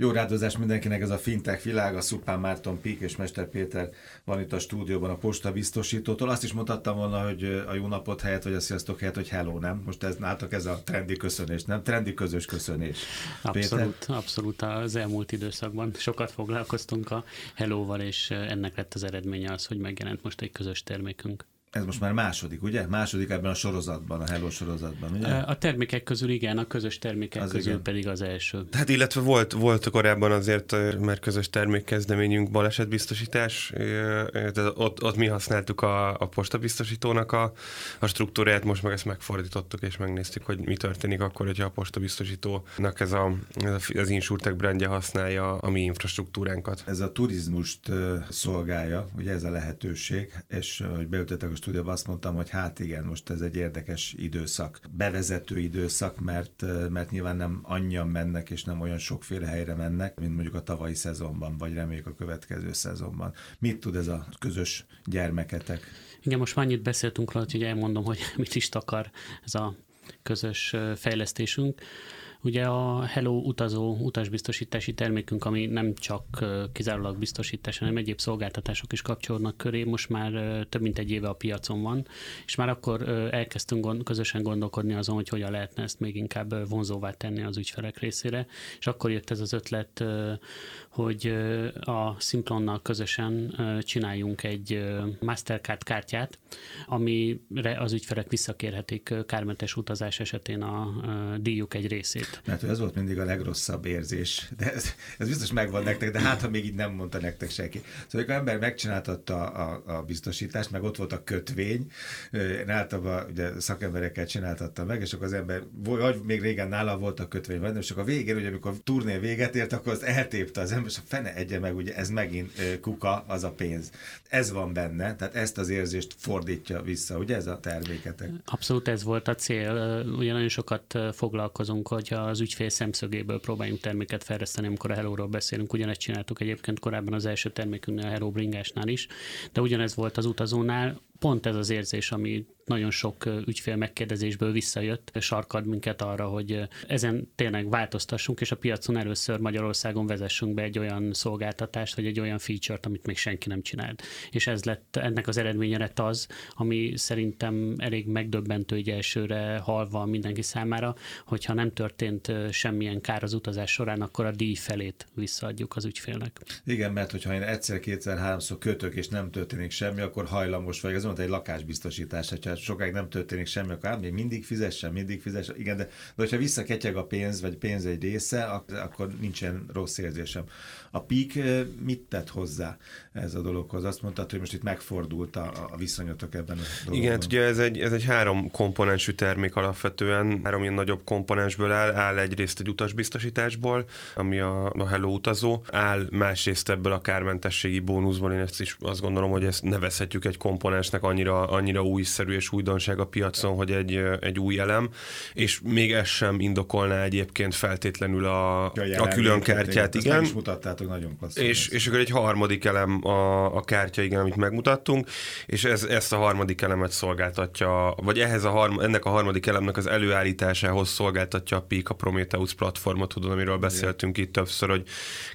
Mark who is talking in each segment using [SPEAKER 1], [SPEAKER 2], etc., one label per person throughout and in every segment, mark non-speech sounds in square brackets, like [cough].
[SPEAKER 1] Jó rádozás mindenkinek ez a fintech világ, a Szupán Márton Pík és Mester Péter van itt a stúdióban a posta biztosítótól. Azt is mondhattam volna, hogy a jó napot helyett, vagy a sziasztok helyett, hogy hello, nem? Most ez nálatok ez a trendi köszönés, nem? Trendi közös köszönés.
[SPEAKER 2] Abszolút, Péter? abszolút az elmúlt időszakban sokat foglalkoztunk a hello és ennek lett az eredménye az, hogy megjelent most egy közös termékünk.
[SPEAKER 1] Ez most már második, ugye? Második ebben a sorozatban, a Hello sorozatban, ugye?
[SPEAKER 2] A termékek közül igen, a közös termékek az közül igen. pedig az első.
[SPEAKER 3] Hát illetve volt, volt korábban azért, mert közös termékkezdeményünk balesetbiztosítás, ott, ott mi használtuk a, a postabiztosítónak a, a struktúráját, most meg ezt megfordítottuk, és megnéztük, hogy mi történik akkor, hogyha a postabiztosítónak ez, a, ez az Insurtech brandje használja a mi infrastruktúránkat.
[SPEAKER 1] Ez a turizmust szolgálja, ugye ez a lehetőség, és hogy beültetek a stúdióban azt mondtam, hogy hát igen, most ez egy érdekes időszak, bevezető időszak, mert, mert nyilván nem annyian mennek, és nem olyan sokféle helyre mennek, mint mondjuk a tavalyi szezonban, vagy reméljük a következő szezonban. Mit tud ez a közös gyermeketek?
[SPEAKER 2] Igen, most már annyit beszéltünk róla, hogy elmondom, hogy [laughs] mit is takar ez a közös fejlesztésünk. Ugye a Hello utazó utasbiztosítási termékünk, ami nem csak kizárólag biztosítás, hanem egyéb szolgáltatások is kapcsolódnak köré, most már több mint egy éve a piacon van, és már akkor elkezdtünk gond, közösen gondolkodni azon, hogy hogyan lehetne ezt még inkább vonzóvá tenni az ügyfelek részére, és akkor jött ez az ötlet, hogy a Simplonnal közösen csináljunk egy Mastercard kártyát, amire az ügyfelek visszakérhetik kármentes utazás esetén a díjuk egy részét.
[SPEAKER 1] Mert ez volt mindig a legrosszabb érzés, de ez, ez biztos megvan nektek, de hát ha még így nem mondta nektek senki. Szóval amikor ember megcsináltatta a, a biztosítást, meg ott volt a kötvény, én általában ugye szakemberekkel csináltatta meg, és akkor az ember, vagy még régen nála volt a kötvény, vagy nem, és akkor a végén, ugye amikor a turné véget ért, akkor az eltépte az ember, és a fene egye meg, ugye ez megint kuka, az a pénz. Ez van benne, tehát ezt az érzést fordítja vissza, ugye ez a terméketek?
[SPEAKER 2] Abszolút ez volt a cél. Ugye nagyon sokat foglalkozunk, hogy az ügyfél szemszögéből próbáljunk terméket fejleszteni, amikor a Hello-ról beszélünk. Ugyanezt csináltuk egyébként korábban az első termékünknél, a Hello Bringásnál is, de ugyanez volt az utazónál, pont ez az érzés, ami nagyon sok ügyfél megkérdezésből visszajött, sarkad minket arra, hogy ezen tényleg változtassunk, és a piacon először Magyarországon vezessünk be egy olyan szolgáltatást, vagy egy olyan feature-t, amit még senki nem csinált. És ez lett, ennek az eredménye lett az, ami szerintem elég megdöbbentő egy elsőre halva mindenki számára, hogyha nem történt semmilyen kár az utazás során, akkor a díj felét visszaadjuk az ügyfélnek.
[SPEAKER 1] Igen, mert hogyha én egyszer, kétszer, háromszor kötök, és nem történik semmi, akkor hajlamos vagy. Ez mondta egy lakásbiztosítás, hogyha sokáig nem történik semmi, akkor hát még mindig fizessen, mindig fizessen. Igen, de, de hogyha visszaketyeg a pénz, vagy pénz egy része, akkor nincsen rossz érzésem. A PIK mit tett hozzá ez a dologhoz? Azt mondtad, hogy most itt megfordult a, a viszonyotok ebben a dologban.
[SPEAKER 3] Igen, hát ugye ez egy, ez egy három komponensű termék alapvetően, három ilyen nagyobb komponensből áll, áll egyrészt egy utasbiztosításból, ami a, a Hello utazó, áll másrészt ebből a kármentességi bónuszból, én ezt is azt gondolom, hogy ezt nevezhetjük egy komponensnek annyira, annyira újszerű és újdonság a piacon, hogy egy, egy új elem, és még ez sem indokolná egyébként feltétlenül a, a külön kártyát, igen. Is
[SPEAKER 1] mutattátok, nagyon klassz.
[SPEAKER 3] És, és akkor egy harmadik elem a, a kártya, igen, amit megmutattunk, és ez, ezt a harmadik elemet szolgáltatja, vagy ehhez a harm, ennek a harmadik elemnek az előállításához szolgáltatja a Pika Prometheus platformot, tudod, amiről beszéltünk igen. itt többször, hogy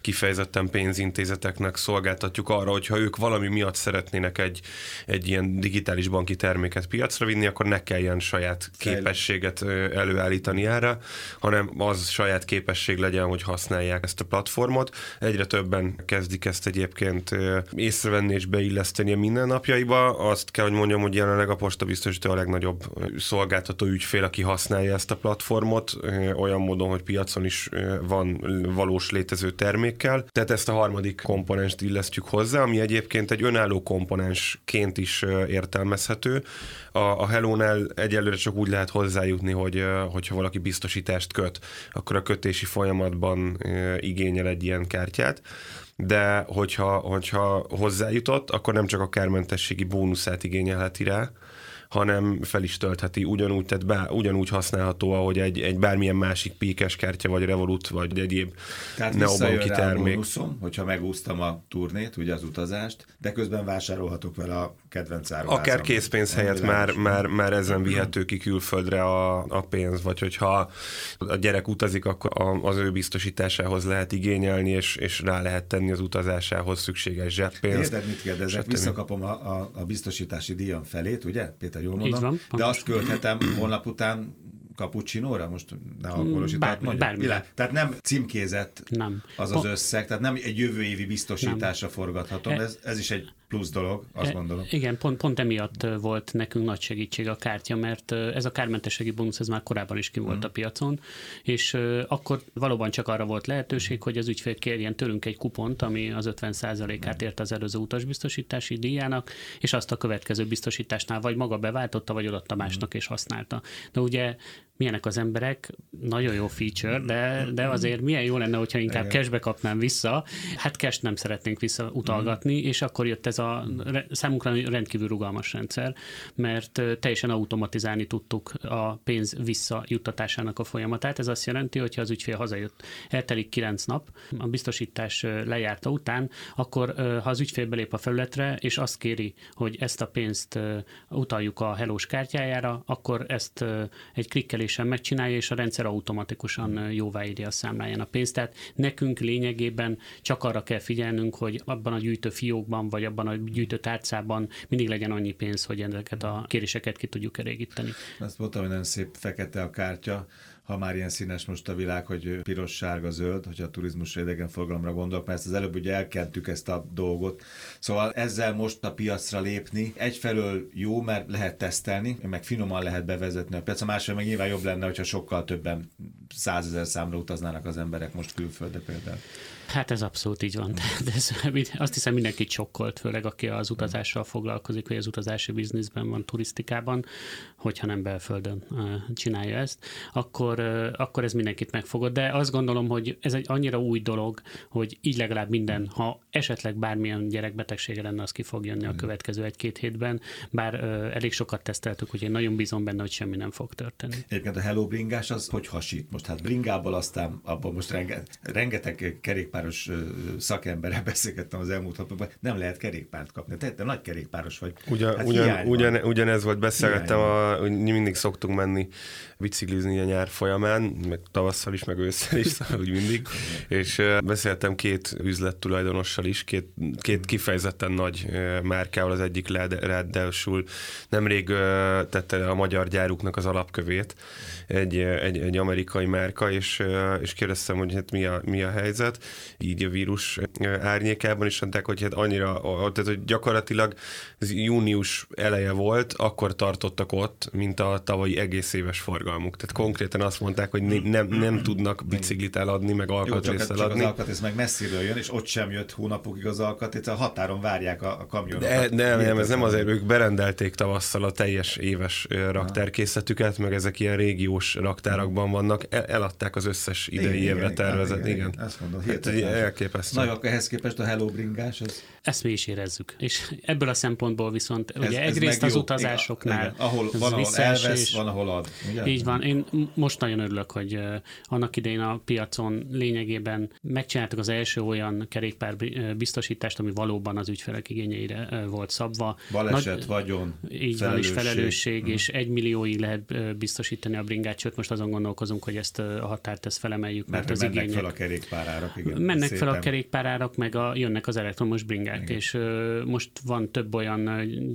[SPEAKER 3] kifejezetten pénzintézeteknek szolgáltatjuk arra, hogyha ők valami miatt szeretnének egy, egy ilyen digitális banki terméket piacra vinni, akkor ne kelljen saját képességet előállítani erre, hanem az saját képesség legyen, hogy használják ezt a platformot. Egyre többen kezdik ezt egyébként észrevenni és beilleszteni a mindennapjaiba. Azt kell, hogy mondjam, hogy jelenleg a posta biztosító a legnagyobb szolgáltató ügyfél, aki használja ezt a platformot, olyan módon, hogy piacon is van valós létező termékkel. Tehát ezt a harmadik komponenst illesztjük hozzá, ami egyébként egy önálló komponensként is értelmezhető. A, a Hello-nál egyelőre csak úgy lehet hozzájutni, hogy hogyha valaki biztosítást köt, akkor a kötési folyamatban igényel egy ilyen kártyát de hogyha, hogyha hozzájutott, akkor nem csak a kármentességi bónuszát igényelheti rá, hanem fel is töltheti ugyanúgy, tehát bá, ugyanúgy használható, ahogy egy, egy bármilyen másik píkes kártya, vagy Revolut, vagy egyéb
[SPEAKER 1] Tehát neobanki termék. Bónuszom, hogyha megúsztam a turnét, ugye az utazást, de közben vásárolhatok vele a kedvenc
[SPEAKER 3] Akár készpénz helyett már, már, már ezen vihető ki külföldre a, a pénz, vagy hogyha a gyerek utazik, akkor az ő biztosításához lehet igényelni, és, és rá lehet tenni az utazásához szükséges zseppénzt.
[SPEAKER 1] Érted, mit kérdezek? Visszakapom a, a, a biztosítási díjam felét, ugye? Péter, jól mondom? Van, de azt költhetem holnap után cappuccinóra? Most ne alkoholosítát
[SPEAKER 2] Bár, bármi.
[SPEAKER 1] Tehát nem címkézett nem. az az összeg, tehát nem egy jövő évi biztosításra nem. forgathatom. E- ez, ez is egy plusz dolog, azt e, gondolom.
[SPEAKER 2] Igen, pont, pont emiatt volt nekünk nagy segítség a kártya, mert ez a kármentességi bónusz ez már korábban is ki volt mm. a piacon, és akkor valóban csak arra volt lehetőség, hogy az ügyfél kérjen tőlünk egy kupont, ami az 50%-át ért az előző utasbiztosítási díjának, és azt a következő biztosításnál vagy maga beváltotta, vagy odatta másnak és használta. De ugye milyenek az emberek, nagyon jó feature, de, de azért milyen jó lenne, hogyha inkább cashbe kapnám vissza. Hát cash nem szeretnénk visszautalgatni, és akkor jött ez a számunkra rendkívül rugalmas rendszer, mert teljesen automatizálni tudtuk a pénz visszajuttatásának a folyamatát. Ez azt jelenti, hogy ha az ügyfél hazajött, eltelik kilenc nap, a biztosítás lejárta után, akkor ha az ügyfél belép a felületre, és azt kéri, hogy ezt a pénzt utaljuk a Hellos kártyájára, akkor ezt egy klikkelésen megcsinálja, és a rendszer automatikusan jóváírja a számláján a pénzt. Tehát nekünk lényegében csak arra kell figyelnünk, hogy abban a gyűjtő fiókban, vagy abban a gyűjtő tárcában mindig legyen annyi pénz, hogy ezeket a kéréseket ki tudjuk elégíteni.
[SPEAKER 1] Azt mondtam, hogy nagyon szép fekete a kártya, ha már ilyen színes most a világ, hogy piros, sárga, zöld, hogyha a turizmus idegenforgalomra gondolok, mert ezt az előbb ugye elkentük ezt a dolgot. Szóval ezzel most a piacra lépni egyfelől jó, mert lehet tesztelni, meg finoman lehet bevezetni a piacra, másfelől meg nyilván jobb lenne, hogyha sokkal többen százezer számra utaznának az emberek most külföldre például.
[SPEAKER 2] Hát ez abszolút így van. De ez, azt hiszem mindenki csokkolt, főleg aki az utazással foglalkozik, vagy az utazási bizniszben van, turisztikában, hogyha nem belföldön csinálja ezt, akkor, akkor ez mindenkit megfogott. De azt gondolom, hogy ez egy annyira új dolog, hogy így legalább minden, ha esetleg bármilyen gyerekbetegsége lenne, az ki fog jönni a következő egy-két hétben, bár elég sokat teszteltük, hogy én nagyon bízom benne, hogy semmi nem fog történni.
[SPEAKER 1] Egyébként a Hello bringás az hogy hasít? Most hát bringából aztán abban most renge, rengeteg kerékpáros szakemberrel [laughs] beszélgettem az elmúlt napokban, nem lehet kerékpárt kapni. Te, te nagy kerékpáros vagy.
[SPEAKER 3] Ugyan, hát ugyan, ugyan, ugyanez volt, beszélgettem, a, mindig szoktunk menni biciklizni a nyár folyamán, meg tavasszal is, meg ősszel is, [laughs] szóval úgy mindig. És beszéltem két üzlettulajdonossal is, két, két kifejezetten nagy márkával, az egyik ráadásul nemrég tette a magyar gyáruknak az alapkövét, egy, egy, egy amerikai márka, és, és kérdeztem, hogy hát mi a, mi a helyzet, így a vírus árnyékában, is mondták, hogy hát annyira, tehát hogy gyakorlatilag ez június eleje volt, akkor tartottak ott, mint a tavalyi egész éves forgalmuk. Tehát konkrétan azt mondták, hogy nem, nem tudnak biciklit eladni, meg alkatrészt
[SPEAKER 1] eladni. Csak az alkatrész meg messziről jön, és ott sem jött hónapokig az alkatrész, a határon várják a, a kamionokat.
[SPEAKER 3] De, nem, nem, ez nem azért, ők berendelték tavasszal a teljes éves raktárkészletüket, meg ezek ilyen régiós raktárakban vannak, el, eladták az összes idei igen, évre tervezett. Igen, igen. igen. Azt mondom, hát, elképesztő.
[SPEAKER 1] Na, akkor ehhez képest a Hello bringás, az...
[SPEAKER 2] Ezt mi is érezzük. És ebből a szempontból viszont ez, ugye ez egyrészt az jó. utazásoknál igen,
[SPEAKER 1] ahol van, ahol elvesz, van, ahol ad.
[SPEAKER 2] Ugye? Így van. Én most nagyon örülök, hogy annak idején a piacon lényegében megcsináltuk az első olyan kerékpár biztosítást, ami valóban az ügyfelek igényeire volt szabva.
[SPEAKER 1] Baleset, Nagy, vagyon,
[SPEAKER 2] Így felelősség. van, és felelősség, hmm. és egy millióig lehet biztosítani a bringát, sőt most azon gondolkozunk, hogy ezt a határt ezt felemeljük,
[SPEAKER 1] mert, mert az mennek igények... fel a kerékpárárak. Igen,
[SPEAKER 2] mennek szépen. fel a kerékpárárak, meg a, jönnek az elektromos bringák, igen. és most van több olyan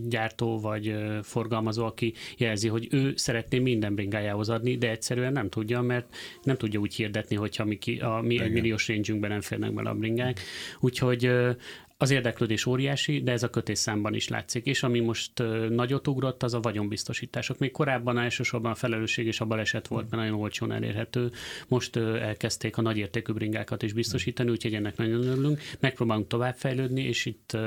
[SPEAKER 2] gyártó vagy forgalmazó, aki jelzi, hogy ő szeretné minden bringájához adni, de egyszerűen nem tudja, mert nem tudja úgy hirdetni, hogyha mi, ki, a, mi egy milliós range nem férnek bele a bringák. Úgyhogy az érdeklődés óriási, de ez a kötésszámban is látszik. És ami most nagyot ugrott, az a vagyonbiztosítások. Még korábban elsősorban a felelősség és a baleset volt, mert nagyon olcsón elérhető. Most elkezdték a nagyértékű bringákat is biztosítani, úgyhogy ennek nagyon örülünk. Megpróbálunk továbbfejlődni, és itt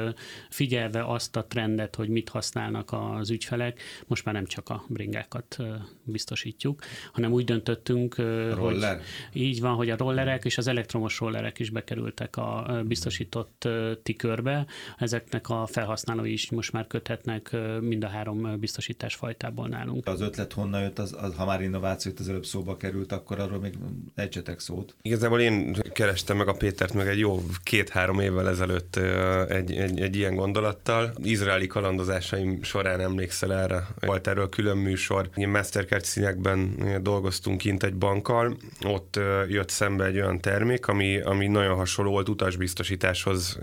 [SPEAKER 2] figyelve azt a trendet, hogy mit használnak az ügyfelek, most már nem csak a bringákat biztosítjuk, hanem úgy döntöttünk,
[SPEAKER 1] Roller.
[SPEAKER 2] hogy így van, hogy a rollerek és az elektromos rollerek is bekerültek a biztosított tik körbe. Ezeknek a felhasználói is most már köthetnek mind a három biztosítás fajtából nálunk.
[SPEAKER 1] Az ötlet honnan jött, az, az, ha már innováció az előbb szóba került, akkor arról még ejtsetek szót.
[SPEAKER 3] Igazából én kerestem meg a Pétert meg egy jó két-három évvel ezelőtt egy, egy, egy ilyen gondolattal. Izraeli kalandozásaim során emlékszel erre. Volt erről külön műsor. Én Mastercard színekben dolgoztunk kint egy bankkal, ott jött szembe egy olyan termék, ami, ami nagyon hasonló volt utasbiztosításhoz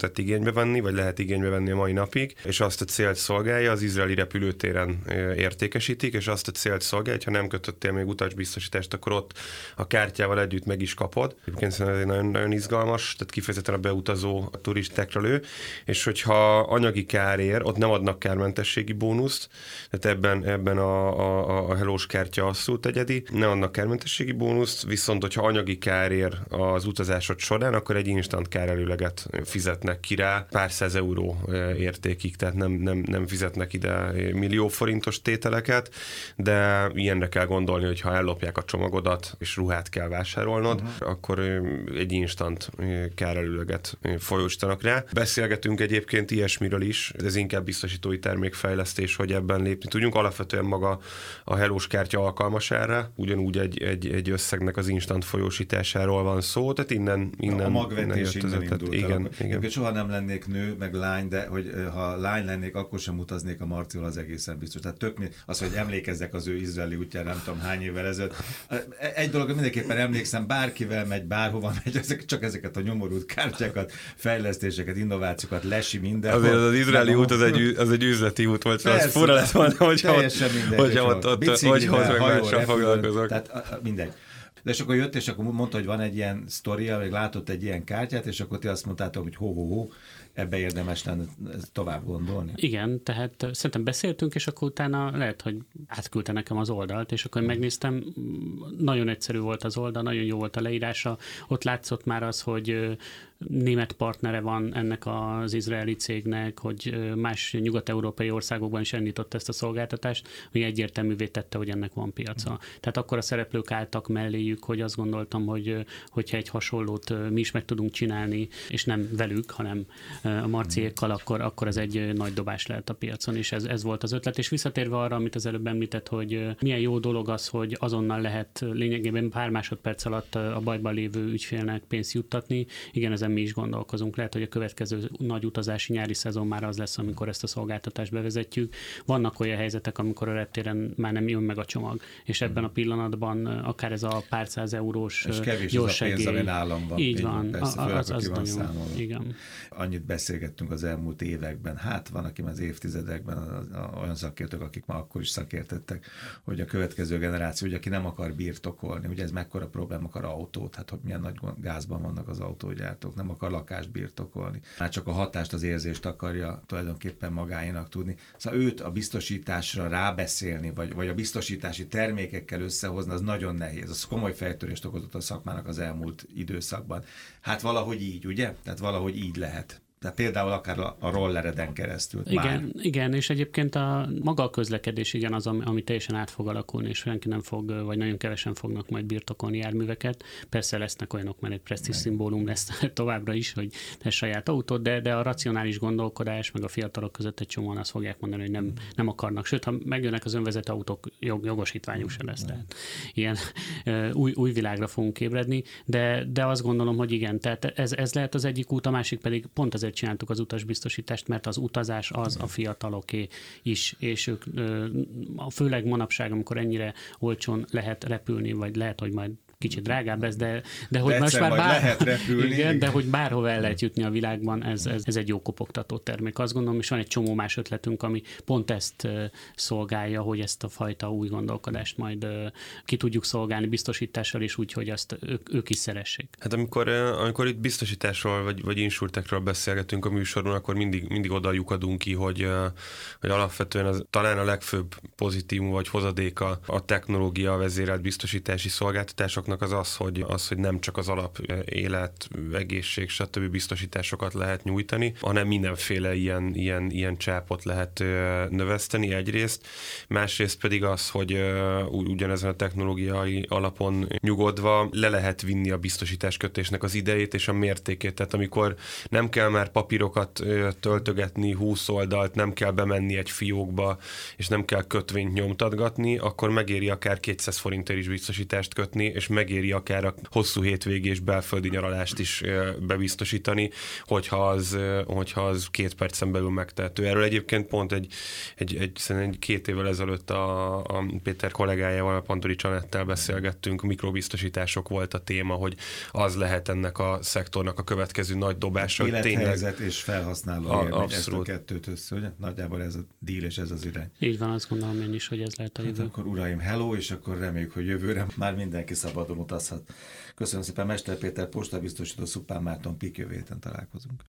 [SPEAKER 3] lehetett igénybe venni, vagy lehet igénybe venni a mai napig, és azt a célt szolgálja, az izraeli repülőtéren értékesítik, és azt a célt szolgálja, ha nem kötöttél még utasbiztosítást, akkor ott a kártyával együtt meg is kapod. Egyébként szerintem ez egy nagyon-nagyon izgalmas, tehát kifejezetten a beutazó turistákra lő, és hogyha anyagi kár ott nem adnak kármentességi bónuszt, tehát ebben, ebben a, a, a helós kártya abszolút egyedi, ne adnak kármentességi bónuszt, viszont hogyha anyagi kár az utazásod során, akkor egy instant kárelőleget fizetnek ki rá pár száz euró értékig, tehát nem, nem, nem fizetnek ide millió forintos tételeket, de ilyenre kell gondolni, hogy ha ellopják a csomagodat, és ruhát kell vásárolnod, uh-huh. akkor egy instant kárelőleget folyósítanak rá. Beszélgetünk egyébként ilyesmiről is, ez inkább biztosítói termékfejlesztés, hogy ebben lépni tudjunk. Alapvetően maga a helós kártya alkalmas erre, ugyanúgy egy, egy, egy összegnek az instant folyósításáról van szó, tehát innen, innen,
[SPEAKER 1] a magvetés innen, innen indult
[SPEAKER 3] igen,
[SPEAKER 1] el. igen. Soha nem lennék nő, meg lány, de hogy ha lány lennék, akkor sem utaznék a Marcival az egészen biztos. Tehát tök az, hogy emlékezzek az ő izraeli útjára, nem tudom hány évvel ezelőtt. Egy dolog, mindenképpen emlékszem, bárkivel megy, bárhova megy, ezek, csak ezeket a nyomorult kártyákat, fejlesztéseket, innovációkat lesi minden.
[SPEAKER 3] Azért az, az izraeli út az egy, az egy üzleti út volt, Persze, az fura lett volna, hogyha ott, hogyha ott, ott, ott hogy hoz meg mással foglalkozok.
[SPEAKER 1] Tehát mindegy. De és akkor jött, és akkor mondta, hogy van egy ilyen sztoria, vagy látott egy ilyen kártyát, és akkor ti azt mondtátok, hogy ho, ho, ho, ebbe érdemes lenne tovább gondolni.
[SPEAKER 2] Igen, tehát szerintem beszéltünk, és akkor utána lehet, hogy átküldte nekem az oldalt, és akkor megnéztem, nagyon egyszerű volt az oldal, nagyon jó volt a leírása, ott látszott már az, hogy német partnere van ennek az izraeli cégnek, hogy más nyugat-európai országokban is indított ezt a szolgáltatást, ami egyértelművé tette, hogy ennek van piaca. Mm. Tehát akkor a szereplők álltak melléjük, hogy azt gondoltam, hogy hogyha egy hasonlót mi is meg tudunk csinálni, és nem velük, hanem a marciékkal, akkor, akkor ez egy nagy dobás lehet a piacon, és ez, ez volt az ötlet. És visszatérve arra, amit az előbb említett, hogy milyen jó dolog az, hogy azonnal lehet lényegében pár másodperc alatt a bajban lévő ügyfélnek pénzt juttatni. Igen, ezen mi is gondolkozunk. Lehet, hogy a következő nagy utazási nyári szezon már az lesz, amikor ezt a szolgáltatást bevezetjük. Vannak olyan helyzetek, amikor a reptéren már nem jön meg a csomag, és ebben a pillanatban akár ez a pár száz eurós
[SPEAKER 1] és kevés az a pénz, nálam van.
[SPEAKER 2] Így van, persze, főleg, az, az számolva. igen.
[SPEAKER 1] Annyit beszélgettünk az elmúlt években, hát van, aki az évtizedekben, olyan szakértők, akik ma akkor is szakértettek, hogy a következő generáció, hogy aki nem akar birtokolni, ugye ez mekkora probléma, akar autót, hát hogy milyen nagy gázban vannak az autógyártók, nem akar lakást birtokolni. Már csak a hatást, az érzést akarja tulajdonképpen magáénak tudni. Szóval őt a biztosításra rábeszélni, vagy, vagy a biztosítási termékekkel összehozni, az nagyon nehéz. Az komoly fejtörést okozott a szakmának az elmúlt időszakban. Hát valahogy így, ugye? Tehát valahogy így lehet. Tehát például akár a rollereden keresztül.
[SPEAKER 2] Igen, már. igen, és egyébként a maga a közlekedés igen az, ami teljesen át fog alakulni, és senki nem fog, vagy nagyon kevesen fognak majd birtokolni járműveket. Persze lesznek olyanok, mert egy presztis szimbólum lesz [laughs] továbbra is, hogy te saját autód, de, de a racionális gondolkodás, meg a fiatalok között egy csomóan azt fogják mondani, hogy nem, nem akarnak. Sőt, ha megjönnek az önvezető autók, jog, jogosítványuk se lesz. Tehát ilyen új, új világra fogunk ébredni, de, de azt gondolom, hogy igen, tehát ez, ez lehet az egyik út, a másik pedig pont azért csináltuk az utasbiztosítást, mert az utazás az a fiataloké is, és ők főleg manapság, amikor ennyire olcsón lehet repülni, vagy lehet, hogy majd kicsit drágább ez, de, de hogy de most már bár,
[SPEAKER 1] lehet repülni.
[SPEAKER 2] Igen, de hogy bárhova el lehet jutni a világban, ez, ez, ez egy jó kopogtató termék. Azt gondolom, és van egy csomó más ötletünk, ami pont ezt szolgálja, hogy ezt a fajta új gondolkodást majd ki tudjuk szolgálni biztosítással is úgy, hogy azt ők, ők is szeressék.
[SPEAKER 3] Hát amikor, amikor itt biztosításról vagy, vagy insurtekről beszélgetünk a műsorban, akkor mindig, mindig oda lyukadunk ki, hogy, hogy alapvetően az, talán a legfőbb pozitívum vagy hozadéka a technológia vezérelt biztosítási szolgáltatások biztosításoknak az az, hogy, az, hogy nem csak az alap élet, egészség, stb. biztosításokat lehet nyújtani, hanem mindenféle ilyen, ilyen, ilyen csápot lehet növeszteni egyrészt, másrészt pedig az, hogy ugyanezen a technológiai alapon nyugodva le lehet vinni a biztosítás kötésnek az idejét és a mértékét. Tehát amikor nem kell már papírokat töltögetni, 20 oldalt, nem kell bemenni egy fiókba, és nem kell kötvényt nyomtatgatni, akkor megéri akár 200 forintért is biztosítást kötni, és megéri akár a hosszú hétvégés belföldi nyaralást is bebiztosítani, hogyha az, hogyha az két percen belül megtehető. Erről egyébként pont egy, egy, egy, egy két évvel ezelőtt a, a Péter kollégájával, a Pantori Csanettel beszélgettünk, mikrobiztosítások volt a téma, hogy az lehet ennek a szektornak a következő nagy dobása.
[SPEAKER 1] Élethelyzet tényleg, és felhasználó a, abszolút. ezt a kettőt össze, hogy nagyjából ez a díl és ez az irány.
[SPEAKER 2] Így van, azt gondolom én is, hogy ez lehet a
[SPEAKER 1] hát
[SPEAKER 2] jövő.
[SPEAKER 1] Hát akkor uraim, hello, és akkor reméljük, hogy jövőre már mindenki szabadon utazhat. Köszönöm szépen, Mester Péter, postabiztosító Szupán Márton, Pik jövő találkozunk.